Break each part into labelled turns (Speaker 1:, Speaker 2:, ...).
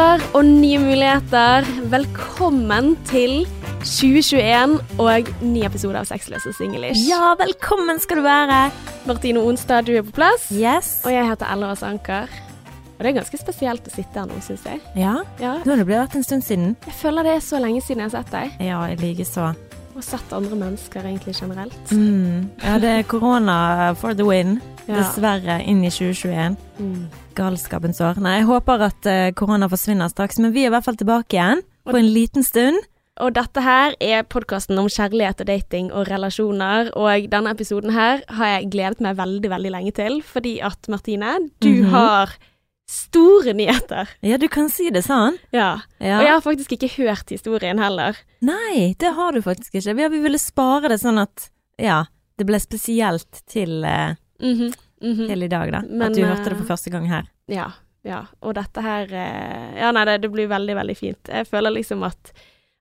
Speaker 1: år og nye muligheter. Velkommen til 2021 og ny episode av Sexløs og singlish.
Speaker 2: Ja, velkommen skal du være.
Speaker 1: Martine Onstad, du er på plass.
Speaker 2: Yes.
Speaker 1: Og jeg heter Ella Anker. Og det er ganske spesielt å sitte her nå, syns jeg.
Speaker 2: Ja,
Speaker 1: Ja.
Speaker 2: nå har det blitt en stund siden.
Speaker 1: Jeg føler det er så lenge siden jeg har sett deg.
Speaker 2: Ja, jeg likeså.
Speaker 1: Og sett andre mennesker egentlig generelt.
Speaker 2: Mm. Ja, det er korona for the win. Dessverre inn i 2021.
Speaker 1: Mm.
Speaker 2: Galskapens år. Nei, jeg håper at eh, korona forsvinner straks, men vi er i hvert fall tilbake igjen på en liten stund.
Speaker 1: Og dette her er podkasten om kjærlighet og dating og relasjoner. Og denne episoden her har jeg gledet meg veldig, veldig lenge til. Fordi at Martine, du
Speaker 2: Mhm.
Speaker 1: har store nyheter.
Speaker 2: Ja, du kan si det sånn.
Speaker 1: Ja.
Speaker 2: Ja.
Speaker 1: Og jeg har faktisk ikke hørt historien heller.
Speaker 2: Nei, det har du faktisk ikke. Vi, vi ville spare det sånn at ja, det ble spesielt til, eh,
Speaker 1: Mhm, -hmm.
Speaker 2: til i dag, da.
Speaker 1: Men,
Speaker 2: at du hørte det
Speaker 1: eh,
Speaker 2: for første gang her.
Speaker 1: Ja. ja. Og dette her eh, Ja, nei, det, det blir veldig, veldig fint. Jeg føler liksom at,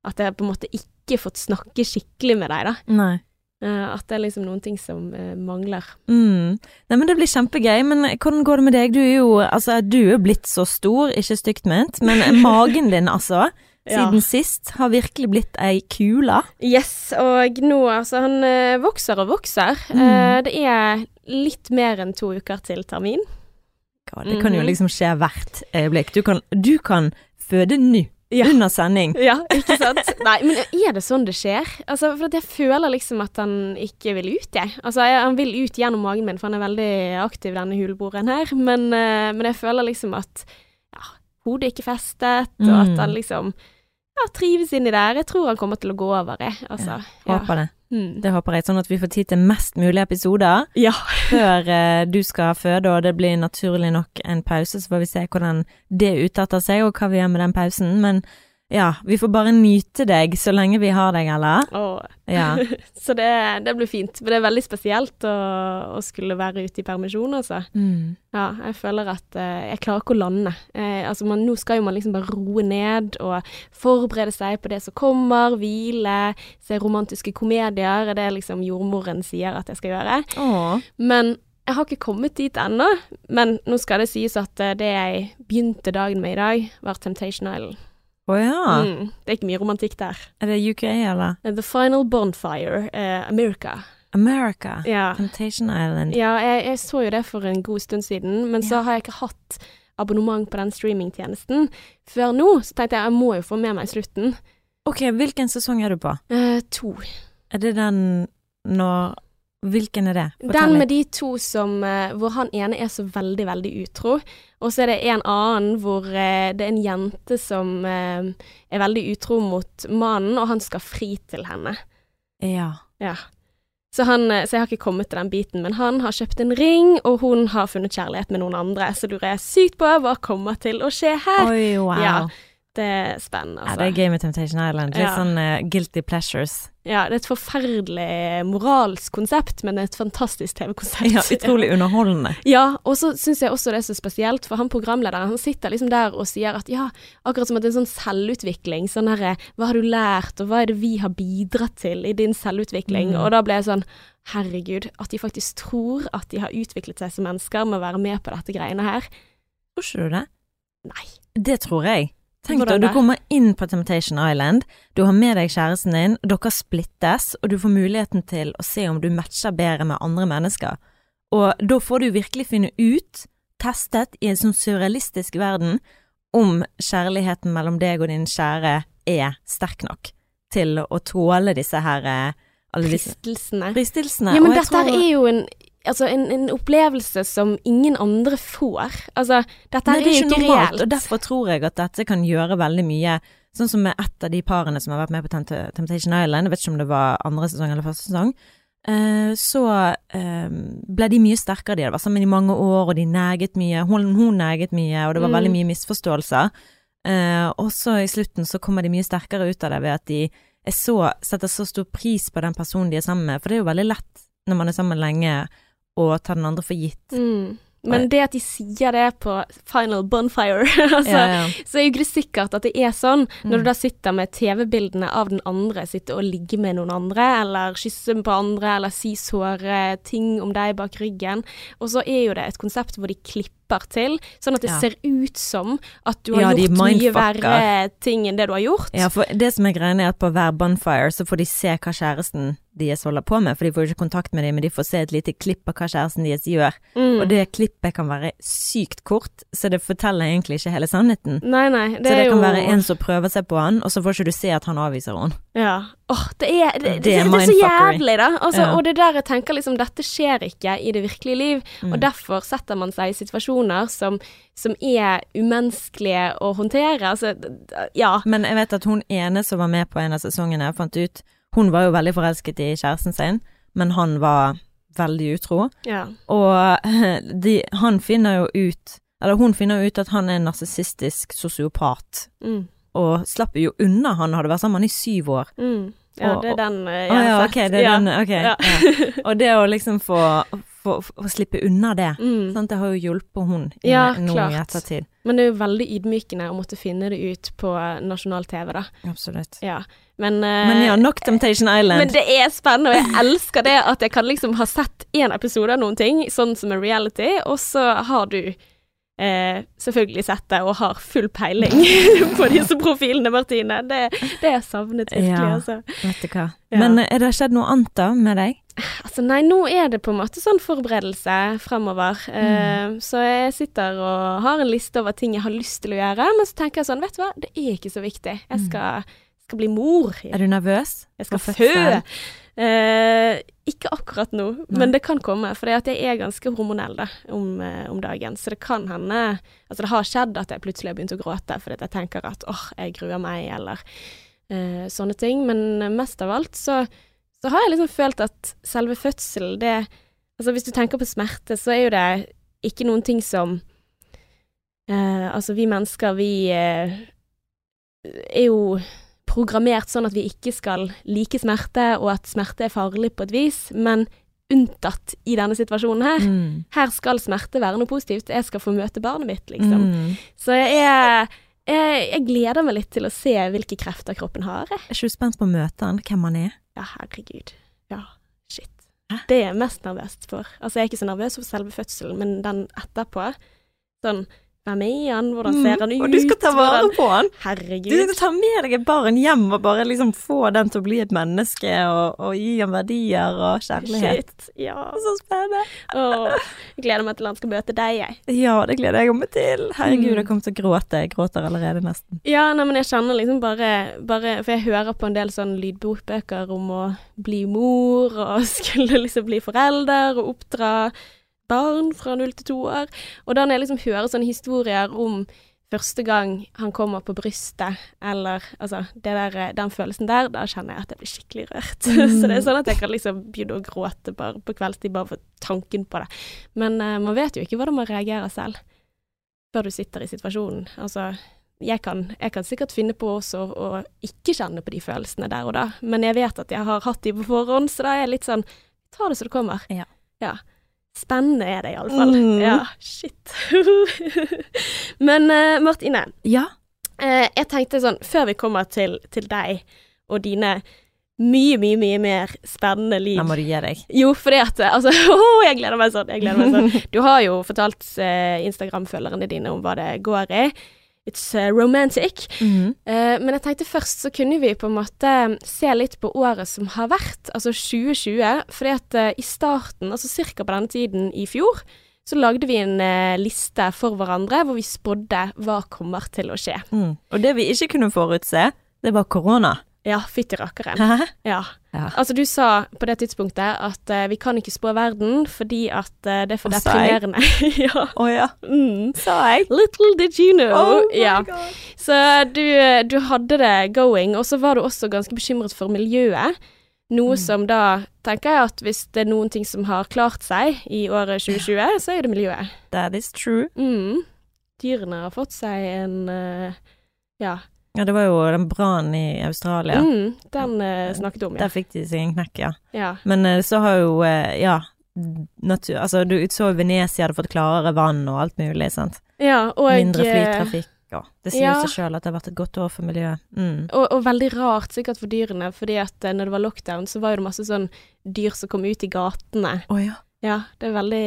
Speaker 1: at jeg på en måte ikke fått snakke skikkelig med deg, da.
Speaker 2: Nei.
Speaker 1: Eh, at det er liksom noen ting som mangler.
Speaker 2: Mm. Nei, men Det blir kjempegøy. Men hvordan går det med deg? Du er jo altså, du er blitt så stor, ikke stygt ment, men magen din, altså. Siden sist, har virkelig blitt ei kule.
Speaker 1: Yes, og nå altså Han eh, vokser og vokser.
Speaker 2: Mm.
Speaker 1: Eh, det er litt mer enn to uker til termin.
Speaker 2: Ja, det kan jo
Speaker 1: Mhm.
Speaker 2: liksom skje hvert øyeblikk. Du kan, du kan føde nå,
Speaker 1: Ja.
Speaker 2: under sending.
Speaker 1: Ja, ikke sant? Nei, men er det sånn det skjer? Altså, for jeg føler liksom at han ikke vil ut, jeg. Altså, jeg, han vil ut gjennom magen min, for han er veldig aktiv, denne huleboeren her. Men, eh, men jeg føler liksom at ja, hodet ikke festet, og
Speaker 2: Mm.
Speaker 1: at han liksom ja, trives inni der. Jeg tror han kommer til å gå over, jeg. Altså, ja.
Speaker 2: Håper det.
Speaker 1: Mm.
Speaker 2: Det håper jeg, sånn at vi får tid til mest mulig episoder
Speaker 1: Ja.
Speaker 2: før uh, du skal føde, og det blir naturlig nok en pause, så får vi se hvordan det utarter seg, og hva vi gjør med den pausen. Men ja, vi får bare nyte deg så lenge vi har deg, eller?
Speaker 1: Oh.
Speaker 2: Ja.
Speaker 1: så det, det blir fint. Men det er veldig spesielt å, å skulle være ute i permisjon, altså.
Speaker 2: Mm.
Speaker 1: Ja, jeg føler at eh, jeg klarer ikke å lande. Eh, altså man, nå skal jo man liksom bare roe ned og forberede seg på det som kommer, hvile, se romantiske komedier, Det er liksom jordmoren sier at jeg skal gjøre.
Speaker 2: Oh.
Speaker 1: Men jeg har ikke kommet dit ennå. Men nå skal det sies at eh, det jeg begynte dagen med i dag, var Temptation Island.
Speaker 2: Å ja.
Speaker 1: Mm, det er ikke mye romantikk der.
Speaker 2: Er det UK, eller?
Speaker 1: Eh, The Final Bonfire, eh, America.
Speaker 2: America.
Speaker 1: Ja.
Speaker 2: Temptation Island.
Speaker 1: Ja, jeg, jeg så jo det for en god stund siden, men så har jeg ikke hatt abonnement på den streamingtjenesten før nå. Så tenkte jeg jeg må jo få med meg slutten.
Speaker 2: Ok, hvilken sesong er du på?
Speaker 1: Eh, to.
Speaker 2: Er det den når Hvilken er det?
Speaker 1: Den med de to som eh, Hvor han ene er så veldig, veldig utro. Og så er det en annen hvor eh, det er en jente som eh, er veldig utro mot mannen, og han skal fri til henne.
Speaker 2: Ja.
Speaker 1: Ja. Så, han, så jeg har ikke kommet til den biten, men han har kjøpt en ring, og hun har funnet kjærlighet med noen andre. Så lurer jeg sykt på hva kommer til å skje her.
Speaker 2: Oi, wow.
Speaker 1: Ja, Det er spennende,
Speaker 2: Ja,
Speaker 1: altså.
Speaker 2: det er Game of Temptation Island. Litt
Speaker 1: Ja.
Speaker 2: sånn uh, guilty pleasures.
Speaker 1: Ja, det er et forferdelig moralsk konsept, men et fantastisk TV-konsept.
Speaker 2: Ja, utrolig underholdende.
Speaker 1: Ja, og så syns jeg også det er så spesielt, for han programlederen han sitter liksom der og sier at ja, akkurat som at det er en sånn selvutvikling. Sånn herre Hva har du lært, og hva er det vi har bidratt til i din selvutvikling?
Speaker 2: Mm.
Speaker 1: Og da ble jeg sånn Herregud, at de faktisk tror at de har utviklet seg som mennesker med å være med på dette greiene her.
Speaker 2: Tror ikke du det?
Speaker 1: Nei.
Speaker 2: Det tror jeg. Tenk deg, du kommer inn på Temptation Island, du har med deg kjæresten din, dere splittes, og du får muligheten til å se om du matcher bedre med andre mennesker. Og da får du virkelig finne ut, testet i en sånn surrealistisk verden, om kjærligheten mellom deg og din kjære er sterk nok til å tåle disse her eh, alle disse
Speaker 1: Fristelsene.
Speaker 2: fristelsene.
Speaker 1: Ja, men dette
Speaker 2: tror-
Speaker 1: er jo en Altså, en, en opplevelse som ingen andre får. Altså, dette
Speaker 2: Nei, det
Speaker 1: er jo ikke
Speaker 2: normalt,
Speaker 1: reelt.
Speaker 2: og derfor tror jeg at dette kan gjøre veldig mye. Sånn som med et av de parene som har vært med på Tempt- Temptation Island, jeg vet ikke om det var andre sesong eller første sesong, eh, så eh, ble de mye sterkere. De hadde vært sammen i mange år, og de neget mye. Hun, hun neget mye, og det var
Speaker 1: Mm.
Speaker 2: veldig mye misforståelser. Eh, og så i slutten så kommer de mye sterkere ut av det ved at de så, setter så stor pris på den personen de er sammen med. For det er jo veldig lett når man er sammen lenge, å ta den andre for gitt.
Speaker 1: Mm. Men det at de sier det på Final Bonfire, altså,
Speaker 2: ja, ja.
Speaker 1: så er jo ikke det sikkert at det er sånn. Når
Speaker 2: Mm.
Speaker 1: du da sitter med TV-bildene av den andre, sitter og ligger med noen andre, eller kysser på andre, eller si såre ting om deg bak ryggen. Og så er jo det et konsept hvor de klipper til, sånn at det
Speaker 2: Ja.
Speaker 1: ser ut som at du har
Speaker 2: Ja,
Speaker 1: gjort mye verre ting enn det du har gjort.
Speaker 2: Ja, for det som er greia er at på hver bonfire så får de se hva kjæresten deres holder på med, for de får jo ikke kontakt med dem, men de får se et lite klipp av hva kjæresten deres gjør.
Speaker 1: Mm.
Speaker 2: Og det klippet kan være sykt kort, så det forteller egentlig ikke hele sannheten.
Speaker 1: Nei, nei, det
Speaker 2: så det
Speaker 1: er
Speaker 2: kan
Speaker 1: jo
Speaker 2: være en som prøver seg på han, og så får ikke du se at han avviser henne.
Speaker 1: Ja. Åh, det er, det, det,
Speaker 2: Det
Speaker 1: det,
Speaker 2: er
Speaker 1: er så jævlig, da. Altså,
Speaker 2: Ja.
Speaker 1: Og det er der jeg tenker liksom dette skjer ikke i det virkelige liv.
Speaker 2: Mm.
Speaker 1: Og derfor setter man seg i situasjoner som, som er umenneskelige å håndtere. Altså, ja.
Speaker 2: Men jeg vet at hun ene som var med på en av sesongene, fant ut Hun var jo veldig forelsket i kjæresten sin, men han var veldig utro.
Speaker 1: ja.
Speaker 2: Og de, han finner jo ut Eller hun finner ut at han er en narsissistisk sosiopat,
Speaker 1: Mm.
Speaker 2: og slapper jo unna. Han hadde vært sammen i syv år.
Speaker 1: Mm. Ja,
Speaker 2: Og-
Speaker 1: det er den jeg
Speaker 2: har
Speaker 1: sett.
Speaker 2: Ah, ja,
Speaker 1: okay,
Speaker 2: ok, det er
Speaker 1: ja.
Speaker 2: den, ok.
Speaker 1: Ja.
Speaker 2: Ja. Og det å liksom få, få, å slippe unna det,
Speaker 1: Mm.
Speaker 2: sant? det har jo hjulpet hun i,
Speaker 1: Ja,
Speaker 2: nå i ettertid.
Speaker 1: Men det er jo veldig ydmykende å måtte finne det ut på nasjonal-TV, da.
Speaker 2: Absolutt.
Speaker 1: Ja. Men, uh,
Speaker 2: Men ja, nok Temptation Island.
Speaker 1: Men det er spennende, og jeg elsker det at jeg kan liksom ha sett én episode av noen ting, sånn som en reality, og så har du eh, selvfølgelig sett det og har full peiling på disse profilene, Martine. Det, det er savnet virkelig,
Speaker 2: Ja.
Speaker 1: altså.
Speaker 2: Vet du hva.
Speaker 1: Ja.
Speaker 2: Men er det skjedd noe annet da med deg?
Speaker 1: Altså, nei, nå er det på en måte sånn forberedelse fremover. Uh, så jeg sitter og har en liste over ting jeg har lyst til å gjøre, men så tenker jeg sånn, vet du hva, det er ikke så viktig. Jeg skal, skal bli mor.
Speaker 2: Er du nervøs?
Speaker 1: Jeg skal fø. Eh, ikke akkurat nå,
Speaker 2: Nei.
Speaker 1: men det kan komme. For jeg er ganske hormonell da, om, uh, om dagen. Så det kan hende Altså, det har skjedd at jeg plutselig har begynt å gråte fordi at jeg tenker at åh, jeg gruer meg, eller sånne ting. Men mest av alt så, så har jeg liksom følt at selve fødselen, det Altså, hvis du tenker på smerte, så er jo det ikke noen ting som eh, Altså, vi mennesker, vi eh, er jo programmert sånn at vi ikke skal like smerte, og at smerte er farlig på et vis, men unntatt i denne situasjonen her.
Speaker 2: Mm.
Speaker 1: Her skal smerte være noe positivt. Jeg skal få møte barnet mitt, liksom.
Speaker 2: Mm.
Speaker 1: Så jeg, er, jeg, jeg gleder meg litt til å se hvilke krefter kroppen har. jeg.
Speaker 2: Er ikke du spent på å møte han, hvem han er?
Speaker 1: Ja, herregud. Ja, shit.
Speaker 2: Hæ?
Speaker 1: Det er jeg mest nervøs for. Altså, jeg er ikke så nervøs for selve fødselen, men den etterpå. Sånn, hvem er han, hvordan ser han ut?
Speaker 2: Mm. Og du skal ta vare
Speaker 1: hvordan-
Speaker 2: på han!
Speaker 1: Herregud.
Speaker 2: Du skal ta med deg et barn hjem og bare liksom få den til å bli et menneske, og, og gi ham verdier og kjærlighet.
Speaker 1: Shit. Ja.
Speaker 2: Så spennende!
Speaker 1: Åh, jeg gleder meg til han skal møte deg, jeg.
Speaker 2: Ja, det gleder jeg meg til. Herregud,
Speaker 1: Mm.
Speaker 2: jeg kommer til å gråte. Jeg gråter allerede nesten.
Speaker 1: Ja, nei, men jeg kjenner liksom bare, bare For jeg hører på en del sånn lydbokbøker om å bli mor, og skulle liksom bli forelder, og oppdra barn fra null til to år. Og da når jeg liksom hører sånne historier om første gang han kommer på brystet, eller altså det der, den følelsen der, da kjenner jeg at jeg blir skikkelig rørt. Så det er sånn at jeg kan liksom begynne å gråte bare på kveldstid bare for tanken på det. Men uh, man vet jo ikke hvordan man reagerer selv før du sitter i situasjonen. Altså, jeg kan, jeg kan sikkert finne på også å ikke kjenne på de følelsene der og da, men jeg vet at jeg har hatt de på forhånd, så da er jeg litt sånn Ta det så det kommer.
Speaker 2: Ja.
Speaker 1: ja. Spennende er det iallfall.
Speaker 2: Mm.
Speaker 1: Ja, shit. men uh, Martine,
Speaker 2: Ja.
Speaker 1: uh, jeg tenkte sånn, før vi kommer til, til deg og dine mye, mye, mye mer spennende liv
Speaker 2: Da må du gi deg.
Speaker 1: jo, fordi at Altså, oh, jeg gleder meg sånn. Jeg gleder meg sånn. Du har jo fortalt eh, Instagram-følgerne dine om hva det går i. It's eh, romantic. Eh, men jeg tenkte først så kunne vi på en måte se litt på året som har vært, altså 2020. Fordi at eh, i starten, altså ca. på denne tiden i fjor, så lagde vi en eh, liste for hverandre hvor vi spådde hva kommer til å skje.
Speaker 2: Mm. Og det vi ikke kunne forutse, det var korona.
Speaker 1: Ja, fytti rakkeren. Ja.
Speaker 2: Ja.
Speaker 1: Altså, du sa på det tidspunktet at uh, vi kan ikke spå verden fordi at uh, det er for deprimerende. ja.
Speaker 2: Å ja.
Speaker 1: Mm.
Speaker 2: Sa jeg?
Speaker 1: Little did you know.
Speaker 2: Oh
Speaker 1: ja. Så du, du hadde det going, og så var du også ganske bekymret for miljøet. Noe
Speaker 2: Mm.
Speaker 1: som da tenker jeg at hvis det er noen ting som har klart seg i året 2020, så er det miljøet.
Speaker 2: That is true.
Speaker 1: Mm. Dyrene har fått seg en uh, ja.
Speaker 2: Ja, det var jo den brannen i Australia.
Speaker 1: Mm, den eh, snakket om, ja.
Speaker 2: Der fikk de seg en knekk, ja.
Speaker 1: ja.
Speaker 2: Men eh, så har jo, eh, ja, natur Altså, du så Venezia hadde fått klarere vann og alt mulig, sant.
Speaker 1: Ja, og
Speaker 2: Mindre
Speaker 1: eh,
Speaker 2: flytrafikk Ja, Det sier
Speaker 1: ja.
Speaker 2: seg sjøl at det har vært et godt år for miljøet. Mm.
Speaker 1: Og, og veldig rart sikkert for dyrene, fordi at eh, når det var lockdown, så var jo det masse sånn dyr som kom ut i gatene.
Speaker 2: Å ja.
Speaker 1: Ja, det er veldig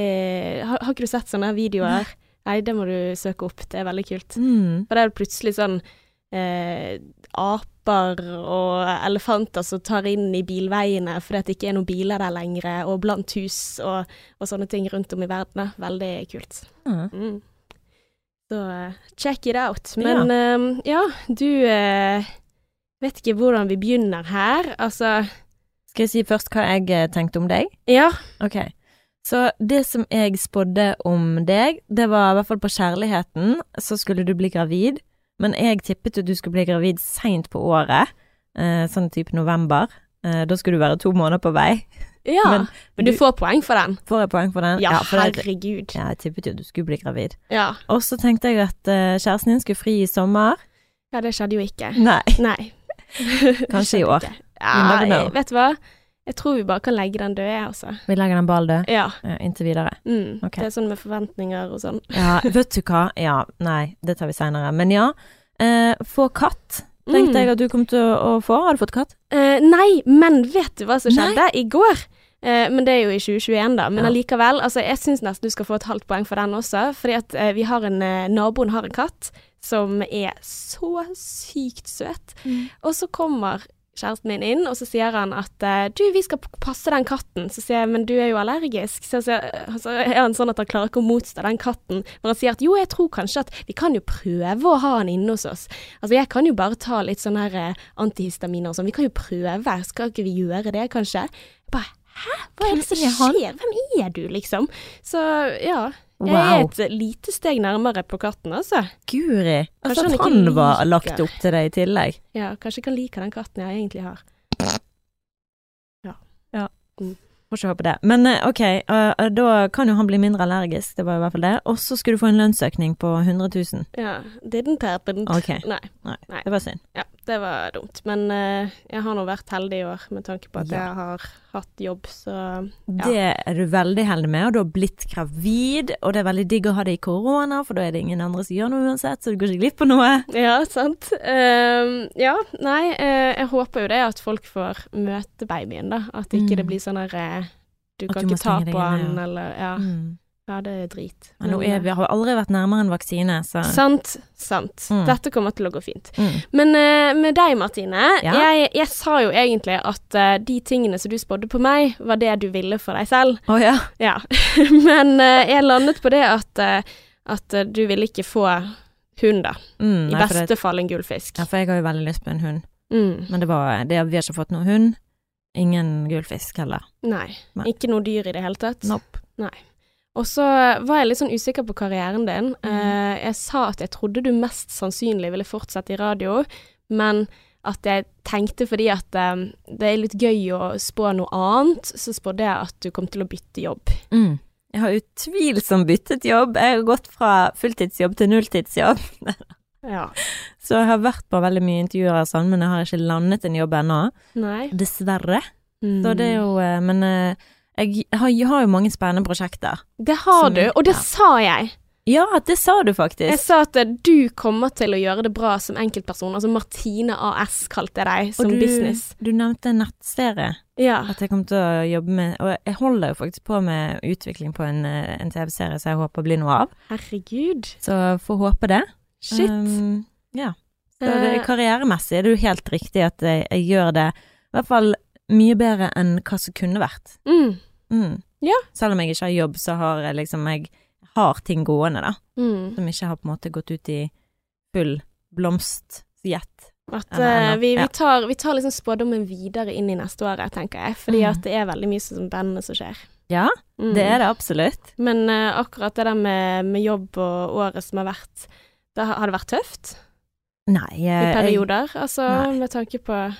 Speaker 1: Har, har ikke du sett sånne videoer? Nei, det må du søke opp. Det er veldig kult.
Speaker 2: Mm.
Speaker 1: For det er plutselig sånn eh, aper og elefanter som tar inn i bilveiene fordi det ikke er noen biler der lenger, og blant hus og, og sånne ting rundt om i verden. da. Veldig kult. Mm. Så eh, check it out. Men eh, ja, du eh, vet ikke hvordan vi begynner her. Altså
Speaker 2: Skal jeg si først hva jeg eh, tenkte om deg?
Speaker 1: Ja.
Speaker 2: Ok. Så det som jeg spådde om deg, det var i hvert fall på kjærligheten, så skulle du bli gravid. Men jeg tippet at du skulle bli gravid seint på året, eh, sånn type november. Eh, da skulle du være to måneder på vei.
Speaker 1: Ja, men,
Speaker 2: Men
Speaker 1: du,
Speaker 2: du-
Speaker 1: får poeng for den.
Speaker 2: Får jeg poeng for den?
Speaker 1: Ja,
Speaker 2: for det,
Speaker 1: herregud.
Speaker 2: ja, jeg tippet jo at du skulle bli gravid.
Speaker 1: Ja.
Speaker 2: Og så tenkte jeg at eh, kjæresten din skulle fri i sommer.
Speaker 1: ja, det skjedde jo ikke.
Speaker 2: Nei.
Speaker 1: Nei.
Speaker 2: Kanskje i år.
Speaker 1: Ja, vet du hva? Jeg tror vi bare kan legge den død, jeg, altså.
Speaker 2: Vi legger den ballen død
Speaker 1: Ja.
Speaker 2: ja, inntil videre.
Speaker 1: Mm.
Speaker 2: okay.
Speaker 1: Det er sånn med forventninger og sånn.
Speaker 2: Ja, vet du hva? Ja, nei, det tar vi seinere. Men ja, eh, få katt. Tenkte
Speaker 1: Mm.
Speaker 2: jeg at du kom til å, få. Har du fått katt?
Speaker 1: Eh, nei, men vet du hva som
Speaker 2: Nei.
Speaker 1: skjedde i går? Eh, men det er jo i 2021, da. Men
Speaker 2: Ja.
Speaker 1: allikevel. Altså, jeg syns nesten du skal få et halvt poeng for den også. Fordi at eh, vi har en eh, Naboen har en katt som er så sykt søt. Og så kommer kjæresten min inn, og så sier han at eh, du, vi skal passe den katten. Så sier jeg, men du er jo allergisk. Så, så, så er han sånn at han klarer ikke å motstå den katten. Men han sier at jo, jeg tror kanskje at vi kan jo prøve å ha han inne hos oss. Altså, jeg kan jo bare ta litt sånn her eh, antihistaminer og sånn. Vi kan jo prøve. Skal ikke vi gjøre det, kanskje? Jeg bare, hæ? Hva er det som
Speaker 2: er
Speaker 1: skjer? Hvem er du, liksom? Så ja. Jeg
Speaker 2: Wow.
Speaker 1: er et lite steg nærmere på katten, altså.
Speaker 2: Guri.
Speaker 1: Kanskje
Speaker 2: Altså
Speaker 1: han
Speaker 2: at han var lagt opp til deg i tillegg.
Speaker 1: Ja, kanskje jeg kan like den katten jeg egentlig har. Ja, ja.
Speaker 2: Får ikke håpe det. Men eh, ok, eh, da kan jo han bli mindre allergisk, det var i hvert fall det. Og så skulle du få en lønnsøkning på 100 000.
Speaker 1: Ja, didn't happen.
Speaker 2: Ok.
Speaker 1: Nei,
Speaker 2: Nei,
Speaker 1: Nei.
Speaker 2: det var synd.
Speaker 1: ja, det var dumt. Men uh, jeg har nå vært heldig i år med tanke på at
Speaker 2: Ja.
Speaker 1: jeg har hatt jobb, så Ja.
Speaker 2: Det er du veldig heldig med, og du har blitt gravid, og det er veldig digg å ha det i korona, for da er det ingen andre som gjør noe uansett, så du går ikke glipp av noe.
Speaker 1: Ja, sant. Uh, ja, nei, uh, jeg håper jo det at folk får møte babyen, da. At ikke
Speaker 2: Mm.
Speaker 1: det blir sånn herre eh, Du kan
Speaker 2: du
Speaker 1: ikke ta på han, eller Ja.
Speaker 2: Mm.
Speaker 1: Ja, det er drit.
Speaker 2: Men
Speaker 1: Men,
Speaker 2: er vi har aldri vært nærmere en vaksine, så
Speaker 1: eh, Sant. Sant.
Speaker 2: Mm.
Speaker 1: Dette kommer til å gå fint.
Speaker 2: mm.
Speaker 1: Men uh, med deg, Martine.
Speaker 2: Ja.
Speaker 1: Jeg, jeg sa jo egentlig at uh, de tingene som du spådde på meg, var det du ville for deg selv.
Speaker 2: Å ja.
Speaker 1: Ja. Men uh, jeg landet på det at, eh, at eh, du ville ikke få hund, da.
Speaker 2: Mm,
Speaker 1: I
Speaker 2: beste det-
Speaker 1: fall en gullfisk.
Speaker 2: Ja, for jeg har jo veldig lyst på en hund,
Speaker 1: Mm.
Speaker 2: men det var det, vi har ikke fått noen hund. Ingen gullfisk heller.
Speaker 1: Nei.
Speaker 2: Men.
Speaker 1: Ikke noe dyr i det hele tatt.
Speaker 2: Nope.
Speaker 1: Og så var jeg litt sånn usikker på karrieren din.
Speaker 2: Mm.
Speaker 1: Eh, jeg sa at jeg trodde du mest sannsynlig ville fortsette i radio, men at jeg tenkte fordi at eh, det er litt gøy å spå noe annet, så spådde jeg at du kom til å bytte jobb.
Speaker 2: Mm. Jeg har utvilsomt byttet jobb. Jeg har gått fra fulltidsjobb til nulltidsjobb.
Speaker 1: Ja.
Speaker 2: Så jeg har vært på veldig mye intervjuer og sånn, men jeg har ikke landet en jobb ennå. Dessverre.
Speaker 1: Mm.
Speaker 2: Så det er jo eh, Men jeg har, jeg har jo mange spennende prosjekter.
Speaker 1: Det har du, og det
Speaker 2: ja.
Speaker 1: sa jeg.
Speaker 2: Ja, det sa du faktisk.
Speaker 1: Jeg sa at du kommer til å gjøre det bra som enkeltperson. Altså Martine AS kalte jeg deg som
Speaker 2: og du,
Speaker 1: business.
Speaker 2: du nevnte en nettserie.
Speaker 1: Ja.
Speaker 2: At jeg kommer til å jobbe med Og jeg holder jo faktisk på med utvikling på en, eh, en TV-serie som jeg håper blir noe av.
Speaker 1: Herregud.
Speaker 2: Så får håpe det.
Speaker 1: Shit.
Speaker 2: Um, ja. Så det,
Speaker 1: Eh,
Speaker 2: karrieremessig er det jo helt riktig at jeg, jeg gjør det i hvert fall mye bedre enn hva som kunne vært.
Speaker 1: mm,
Speaker 2: Mm.
Speaker 1: Ja.
Speaker 2: Selv om jeg ikke har jobb, så har jeg liksom Jeg har ting gående, da.
Speaker 1: mm.
Speaker 2: Som ikke har på en måte gått ut i full blomstjet.
Speaker 1: At eh, vi, vi tar, vi tar liksom spådommen videre inn i neste året, tenker jeg. Fordi
Speaker 2: Mm.
Speaker 1: at det er veldig mye som spennende som skjer.
Speaker 2: Ja,
Speaker 1: Mm.
Speaker 2: det er det absolutt.
Speaker 1: Men uh, akkurat det der med, med jobb og året som har vært da har, det vært tøft
Speaker 2: Nei,
Speaker 1: i
Speaker 2: jeg, jeg,
Speaker 1: perioder? altså
Speaker 2: nei.
Speaker 1: med tanke på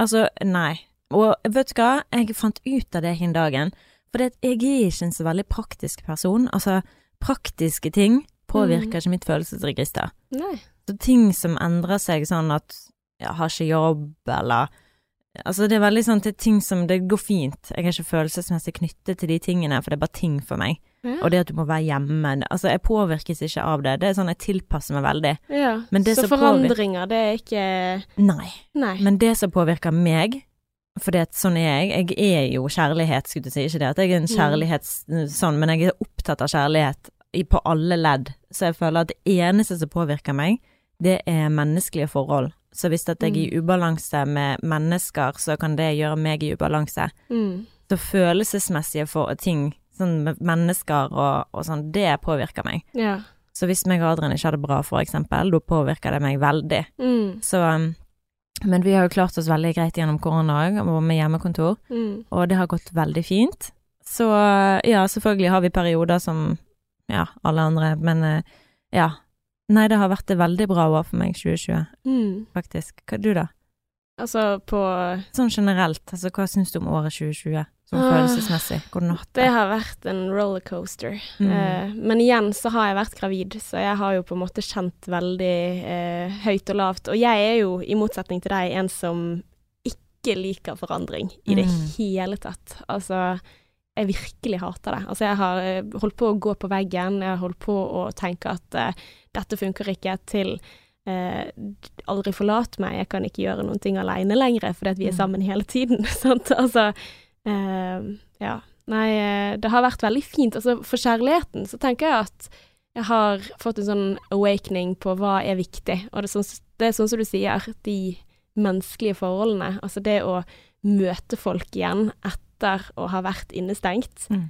Speaker 2: altså, nei. Og vet du hva, jeg fant ut av det hin dagen. For jeg er ikke en så veldig praktisk person. Altså, praktiske ting påvirker
Speaker 1: Mm.
Speaker 2: ikke mitt følelsesregister.
Speaker 1: Nei.
Speaker 2: Så ting som endrer seg sånn at jeg har ikke jobb, eller Altså, det er veldig sånn til ting som Det går fint. Jeg er ikke følelsesmessig knyttet til de tingene, for det er bare ting for meg.
Speaker 1: Ja.
Speaker 2: Og det at du må være hjemme Altså, jeg påvirkes ikke av det. Det er sånn jeg tilpasser meg veldig.
Speaker 1: ja.
Speaker 2: Men det
Speaker 1: så forandringer, det er ikke
Speaker 2: Nei.
Speaker 1: Nei.
Speaker 2: Men det som påvirker meg, for det at sånn er jeg, jeg er jo kjærlighet, skulle du si, ikke det at jeg er en
Speaker 1: Mm.
Speaker 2: kjærlighets... sånn, men jeg er opptatt av kjærlighet på alle ledd, så jeg føler at det eneste som påvirker meg, det er menneskelige forhold. Så hvis at jeg er i ubalanse med mennesker, så kan det gjøre meg i ubalanse.
Speaker 1: Mm.
Speaker 2: Så følelsesmessige for ting, sånn med mennesker og, og sånn, det påvirker meg.
Speaker 1: Ja.
Speaker 2: Så hvis meg og Adrian ikke har det bra, for eksempel, da påvirker det meg veldig.
Speaker 1: Mm.
Speaker 2: Så um, Men vi har jo klart oss veldig greit gjennom korona òg, og med hjemmekontor,
Speaker 1: Mm.
Speaker 2: og det har gått veldig fint. Så ja, selvfølgelig har vi perioder som ja, alle andre, men eh, ja. Nei, det har vært et veldig bra år for meg, 2020,
Speaker 1: Mm.
Speaker 2: faktisk. Hva du, da?
Speaker 1: Altså på
Speaker 2: Sånn generelt, altså hva syns du om året 2020? Sånn
Speaker 1: Ah,
Speaker 2: følelsesmessig? Du hatt
Speaker 1: Det
Speaker 2: det?
Speaker 1: har vært en rollercoaster.
Speaker 2: Mm.
Speaker 1: Eh, men igjen så har jeg vært gravid, så jeg har jo på en måte kjent veldig eh, høyt og lavt. Og jeg er jo, i motsetning til deg, en som ikke liker forandring i det
Speaker 2: Mm.
Speaker 1: hele tatt. Altså, jeg virkelig hater det. Altså, jeg har eh, holdt på å gå på veggen, jeg har holdt på å tenke at uh, dette funker ikke, til eh, aldri forlat meg, jeg kan ikke gjøre noen ting alene lenger, fordi at vi er
Speaker 2: Mm.
Speaker 1: sammen hele tiden. sant? Altså, eh, ja. Nei, eh, det har vært veldig fint. Altså, for kjærligheten så tenker jeg at jeg har fått en sånn awakening på hva er viktig. Og det er sånn, det er sånn som du sier, de menneskelige forholdene. Altså det å møte folk igjen etter å ha vært innestengt.
Speaker 2: Mm.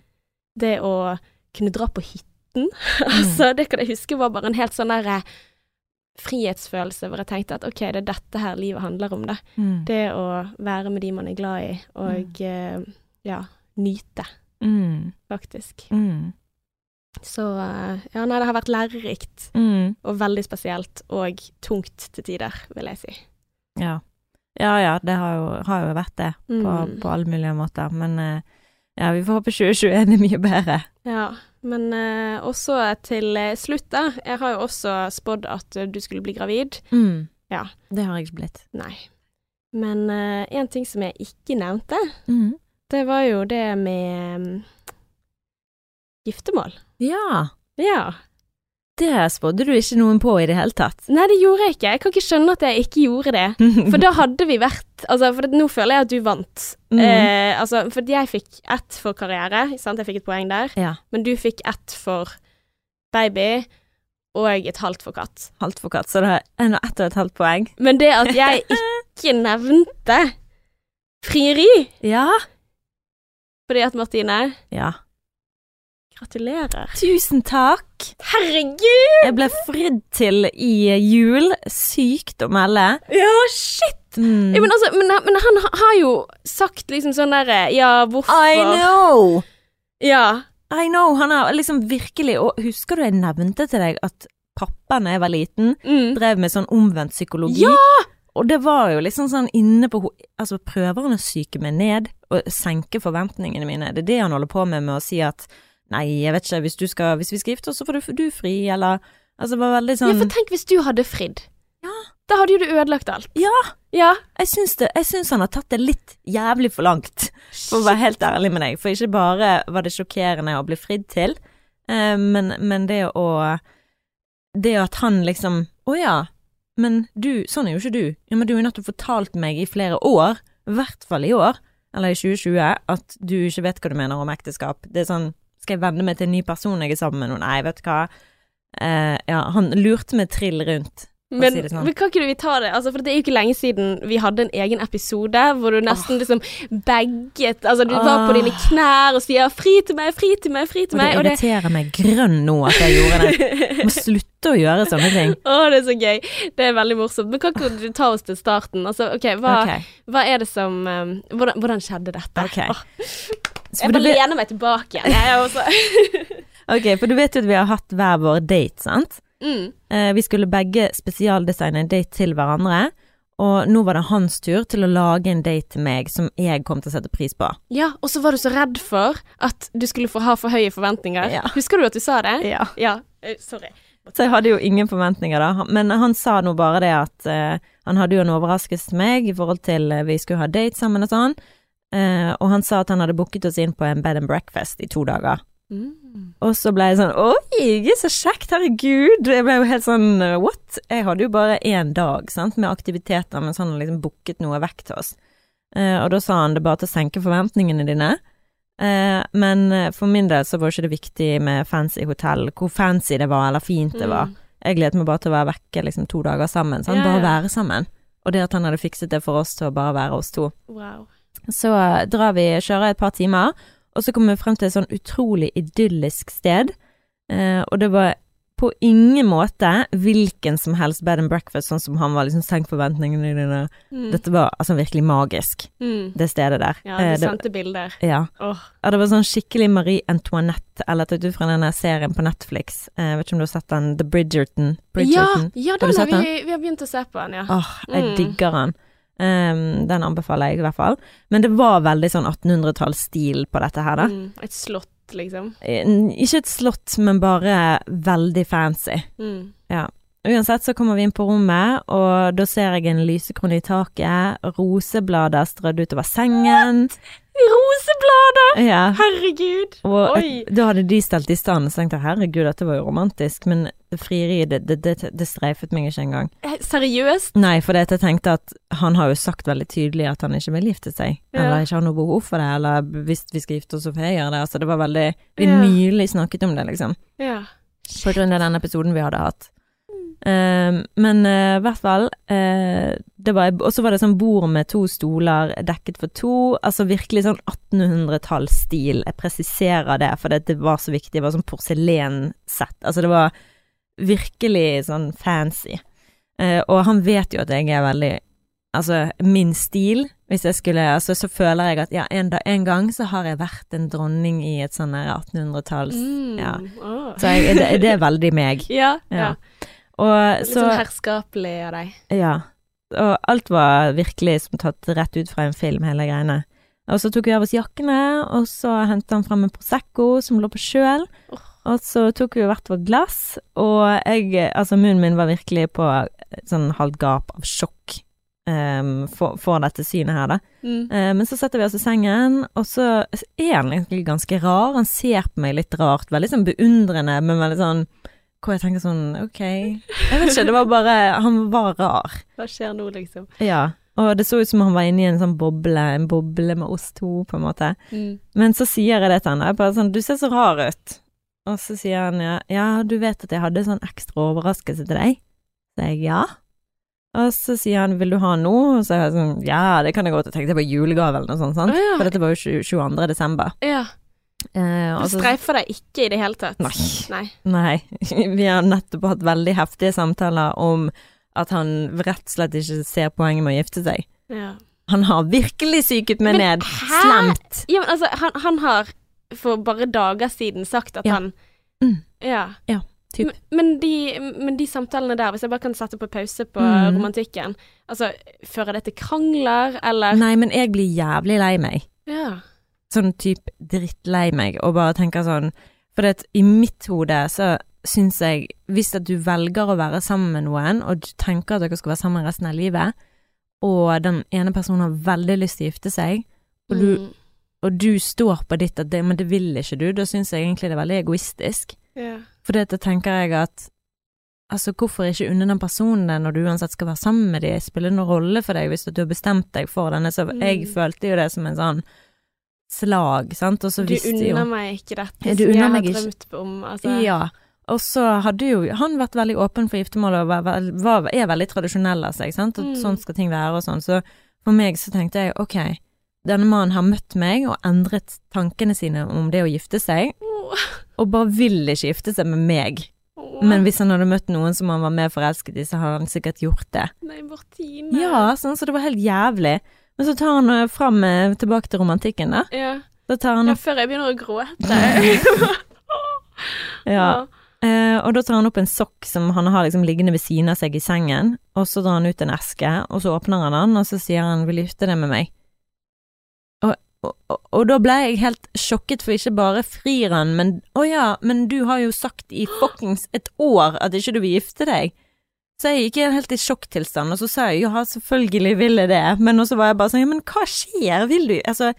Speaker 1: Det å kunne dra på hytten. altså, det kan jeg huske var bare en helt sånn derre frihetsfølelse hvor jeg tenkte at OK, det er dette her livet handler om, det.
Speaker 2: Mm.
Speaker 1: Det å være med de man er glad i, og eh, ja, nyte,
Speaker 2: Mm.
Speaker 1: faktisk.
Speaker 2: Mm.
Speaker 1: Så eh, ja, nei, det har vært lærerikt
Speaker 2: Mm.
Speaker 1: og veldig spesielt, og tungt til tider, vil jeg si.
Speaker 2: Ja. Ja ja, det har jo, har jo vært det, på,
Speaker 1: Mm.
Speaker 2: på alle mulige måter. Men eh, ja, vi får håpe 2021 er mye bedre.
Speaker 1: Ja, men eh, også til eh, slutt, da. Jeg har jo også spådd at eh, du skulle bli gravid.
Speaker 2: Mm.
Speaker 1: Ja.
Speaker 2: Det har jeg ikke blitt.
Speaker 1: Nei. Men eh, en ting som jeg ikke nevnte,
Speaker 2: Mm.
Speaker 1: det var jo det med um, giftermål.
Speaker 2: Ja.
Speaker 1: Ja.
Speaker 2: Det spådde du ikke noen på i det hele tatt.
Speaker 1: Nei, det gjorde jeg ikke. Jeg kan ikke skjønne at jeg ikke gjorde det. For da hadde vi vært Altså, for det, nå føler jeg at du vant.
Speaker 2: Mhm.
Speaker 1: Eh, altså, for jeg fikk ett for karriere, sant, jeg fikk et poeng der.
Speaker 2: Ja.
Speaker 1: Men du fikk ett for baby, og et halvt for katt.
Speaker 2: Halvt for katt, så det er en og ett og et halvt poeng.
Speaker 1: Men det at jeg ikke nevnte frieri
Speaker 2: Ja.
Speaker 1: fordi at Martine
Speaker 2: Ja.
Speaker 1: Gratulerer.
Speaker 2: Tusen takk.
Speaker 1: Herregud!
Speaker 2: Jeg ble fridd til i jul. Sykt å melde.
Speaker 1: Ja, shit!
Speaker 2: Mm.
Speaker 1: Ja, men altså, men, men han har jo sagt liksom sånn derre Ja, hvorfor
Speaker 2: I know!
Speaker 1: Ja.
Speaker 2: I know. Han har liksom virkelig Og husker du jeg nevnte til deg at pappa da jeg var liten,
Speaker 1: Mm.
Speaker 2: drev med sånn omvendt psykologi?
Speaker 1: Ja!
Speaker 2: Og det var jo liksom sånn inne på Altså, prøver han å psyke meg ned og senke forventningene mine? Det er det han holder på med med å si at Nei, jeg vet ikke, hvis, du skal, hvis vi skal gifte oss, så får du, du fri, eller Altså, bare veldig sånn
Speaker 1: ja,
Speaker 2: sånn
Speaker 1: for tenk hvis du hadde fridd.
Speaker 2: Ja.
Speaker 1: Da hadde jo du ødelagt alt.
Speaker 2: Ja.
Speaker 1: Ja.
Speaker 2: Jeg syns, det, jeg syns han har tatt det litt jævlig for langt, for å være helt ærlig med deg. For ikke bare var det sjokkerende å bli fridd til, eh, men, men det å Det at han liksom Å ja, men du, sånn er jo ikke du. Ja, men du har jo nettopp fortalt meg i flere år, i hvert fall i år, eller i 2020, at du ikke vet hva du mener om ekteskap. Det er sånn Skal jeg venne meg til en ny person jeg er sammen med Nei, vet du hva. Uh, ja, han lurte meg trill rundt.
Speaker 1: Men,
Speaker 2: si sånn.
Speaker 1: men kan ikke vi ta det? Altså, for det er jo ikke lenge siden vi hadde en egen episode hvor du nesten liksom bagget Altså, du var på dine knær og sier 'fri til meg, fri til meg, fri til
Speaker 2: Og det
Speaker 1: meg', og det
Speaker 2: irriterer meg grønn nå at jeg gjorde det. Jeg må slutte å gjøre sånne ting.
Speaker 1: Å, det er så gøy. Det er veldig morsomt. Men kan ikke du ta oss til starten? Altså, OK, hva,
Speaker 2: okay.
Speaker 1: hva er det som um, hvordan, hvordan skjedde dette?
Speaker 2: Ok.
Speaker 1: Jeg bare
Speaker 2: vet,
Speaker 1: lener meg tilbake igjen. Jeg også
Speaker 2: ok, for du vet jo at vi har hatt hver vår date, sant?
Speaker 1: mm.
Speaker 2: Eh, vi skulle begge spesialdesigne en date til hverandre, og nå var det hans tur til å lage en date til meg som jeg kom til å sette pris på.
Speaker 1: Ja, og så var du så redd for at du skulle få ha for høye forventninger.
Speaker 2: Ja.
Speaker 1: Husker du at du sa det?
Speaker 2: Ja.
Speaker 1: Ja. eh, sorry.
Speaker 2: Så jeg hadde jo ingen forventninger, da. Men han sa nå bare det at uh, han hadde jo en overraskelse til meg i forhold til uh, vi skulle ha date sammen og sånn. Eh, og han sa at han hadde booket oss inn på en bed and breakfast i to dager.
Speaker 1: Mm.
Speaker 2: Og så ble jeg sånn Oi, så kjekt, herregud. Jeg ble jo helt sånn eh, what? Jeg hadde jo bare én dag sant, med aktiviteter, mens han hadde liksom booket noe vekk til oss. Eh, og da sa han det bare til å senke forventningene dine. Eh, men eh, for min del så var ikke det viktig med fancy hotell, hvor fancy det var eller fint det var.
Speaker 1: Mm.
Speaker 2: Jeg gledet meg bare til å være vekke liksom to dager sammen. Sant?
Speaker 1: Yeah.
Speaker 2: Bare være sammen. Og det at han hadde fikset det for oss til å bare være oss to.
Speaker 1: Wow.
Speaker 2: Så drar vi, kjører et par timer, og så kommer vi frem til et sånn utrolig idyllisk sted. Eh, og det var på ingen måte hvilken som helst bed and breakfast, sånn som han var liksom senk forventningene dine.
Speaker 1: Mm.
Speaker 2: Dette var altså virkelig magisk,
Speaker 1: Mm.
Speaker 2: det stedet der.
Speaker 1: Ja,
Speaker 2: Eh,
Speaker 1: du
Speaker 2: det,
Speaker 1: sendte bilder.
Speaker 2: ja.
Speaker 1: Oh.
Speaker 2: ja, det var sånn skikkelig Marie Antoinette, eller tatt ut fra denne serien på Netflix. Eh, vet ikke om du har sett den, The Bridgerton.
Speaker 1: Ja,
Speaker 2: Bridgerton.
Speaker 1: ja
Speaker 2: ja
Speaker 1: den har vi, vi har begynt å se på den, ja.
Speaker 2: Åh, jeg
Speaker 1: Mm.
Speaker 2: digger den. Ehm, den anbefaler jeg i hvert fall. Men det var veldig sånn 1800-tallsstil på dette her, da.
Speaker 1: Mm. Et slott, liksom.
Speaker 2: Eh, Ikke et slott, men bare veldig fancy.
Speaker 1: Mm.
Speaker 2: Uansett så kommer vi inn på rommet, og da ser jeg en lysekrone i taket, roseblader strødd utover sengen.
Speaker 1: Roseblader!
Speaker 2: Ja.
Speaker 1: Herregud!
Speaker 2: Og
Speaker 1: Oi.
Speaker 2: da hadde de stelt i stand, så tenkte jeg herregud, dette var jo romantisk, men frieriet, det, det, det, det streifet meg ikke engang.
Speaker 1: Eh, Seriøst?
Speaker 2: Nei, for jeg tenkte at han har jo sagt veldig tydelig at han ikke vil gifte seg,
Speaker 1: Ja.
Speaker 2: eller ikke har noe behov for det, eller hvis vi skal gifte oss, så får jeg gjøre det. Altså, det var veldig Vi
Speaker 1: Ja.
Speaker 2: nylig snakket om det, liksom,
Speaker 1: Ja.
Speaker 2: på grunn av den episoden vi hadde hatt. Eh, men eh, i hvert fall eh, det var, Og så var det sånn bord med to stoler dekket for to. Altså virkelig sånn 1800-tallsstil. Jeg presiserer det, for det, var så viktig. Det var sånn porselensett. Altså det var virkelig sånn fancy. Og han vet jo at jeg er veldig Altså, min stil, hvis jeg skulle Altså, så føler jeg at ja, en, da, en gang så har jeg vært en dronning i et sånn 1800-talls
Speaker 1: Mm.
Speaker 2: ja.
Speaker 1: oh.
Speaker 2: Så jeg, det, det er veldig meg.
Speaker 1: Ja, ja.
Speaker 2: Ja. Og
Speaker 1: Litt
Speaker 2: så
Speaker 1: sånn herskapelig av deg.
Speaker 2: Ja. Og alt var virkelig som tatt rett ut fra en film, hele greiene. Og så tok vi av oss jakkene, og så hentet han frem en Prosecco som lå på kjøl.
Speaker 1: Oh.
Speaker 2: Og så tok vi hvert vårt glass, og jeg Altså, munnen min var virkelig på sånn halvt gap av sjokk um, for, for dette synet her, da.
Speaker 1: Mm.
Speaker 2: Uh, men så setter vi oss i sengen, og så er han egentlig ganske rar. Han ser på meg litt rart, veldig sånn beundrende, men veldig sånn Hvor jeg tenker sånn Ok. Jeg vet ikke, det var bare Han var rar.
Speaker 1: Hva skjer nå, liksom?
Speaker 2: Ja. Og det så ut som han var inni en sånn boble, en boble med oss to, på en måte.
Speaker 1: Mm.
Speaker 2: Men så sier jeg det til han, jeg bare sånn Du ser så rar ut. Og så sier han ja, ja, du vet at jeg hadde sånn ekstra overraskelse til deg? Så jeg ja. Og så sier han vil du ha noe? Og så er jeg sånn ja, det kan jeg godt. Jeg tenkte det var julegave eller noe sånt, sant?
Speaker 1: Oh, ja.
Speaker 2: For dette var jo 22. desember.
Speaker 1: Ja.
Speaker 2: Eh, altså,
Speaker 1: Du streifer deg ikke i det hele tatt?
Speaker 2: Nei.
Speaker 1: Nei.
Speaker 2: Nei, vi har nettopp hatt veldig heftige samtaler om at han rett og slett ikke ser poenget med å gifte seg.
Speaker 1: Ja.
Speaker 2: Han har virkelig psyket meg
Speaker 1: Men
Speaker 2: ned.
Speaker 1: hæ?
Speaker 2: Slemt.
Speaker 1: ja, men altså, han, han har for bare dager siden sagt at
Speaker 2: Ja.
Speaker 1: han
Speaker 2: Mm.
Speaker 1: Ja.
Speaker 2: Ja, typ.
Speaker 1: Men, men, de, men de samtalene der, hvis jeg bare kan sette på pause på
Speaker 2: Mm.
Speaker 1: romantikken, altså, fører det til krangler, eller
Speaker 2: Nei, men jeg blir jævlig lei meg.
Speaker 1: Ja.
Speaker 2: Sånn type drittlei meg, og bare tenker sånn For det, i mitt hode så syns jeg Hvis at du velger å være sammen med noen, og du tenker at dere skal være sammen resten av livet, og den ene personen har veldig lyst til å gifte seg, og du
Speaker 1: Mm.
Speaker 2: og du står på ditt at det, men det vil ikke du, da syns jeg egentlig det er veldig egoistisk.
Speaker 1: Yeah.
Speaker 2: For da tenker jeg at altså hvorfor ikke unne den personen det når du uansett skal være sammen med dem, spiller det noen rolle for deg hvis du har bestemt deg for denne, så
Speaker 1: Mm.
Speaker 2: jeg følte jo det som en sånn slag, sant, og så
Speaker 1: Du
Speaker 2: visste jo Du
Speaker 1: unner meg ikke dette som jeg har drømt om. Altså.
Speaker 2: Ja. Og så hadde jo han vært veldig åpen for giftermål og var, var, er veldig tradisjonell av seg, sant, og
Speaker 1: Mm.
Speaker 2: sånn skal ting være og sånn, så for meg så tenkte jeg ok, denne mannen har møtt meg og endret tankene sine om det å gifte seg,
Speaker 1: oh.
Speaker 2: og bare vil ikke gifte seg med meg. Men hvis han hadde møtt noen som han var mer forelsket i, så hadde han sikkert gjort det.
Speaker 1: Nei, Martine.
Speaker 2: Ja, sånn, så det var helt jævlig. Men så tar han eh, fram eh, tilbake til romantikken, da.
Speaker 1: Ja.
Speaker 2: Da tar han
Speaker 1: ja, før jeg begynner å gråte.
Speaker 2: Ja. Eh, og da tar han opp en sokk som han har liksom liggende ved siden av seg i sengen, og så drar han ut en eske, og så åpner han den, og så sier han 'vil gifte deg med meg'? Og, og, og, og da ble jeg helt sjokket, for ikke bare frir han, men å ja, men du har jo sagt i fuckings et år at ikke du vil gifte deg. Så jeg gikk helt i sjokktilstand, og så sa jeg jo ja, selvfølgelig vil jeg det, men også var jeg bare sånn ja, men hva skjer, vil du Altså,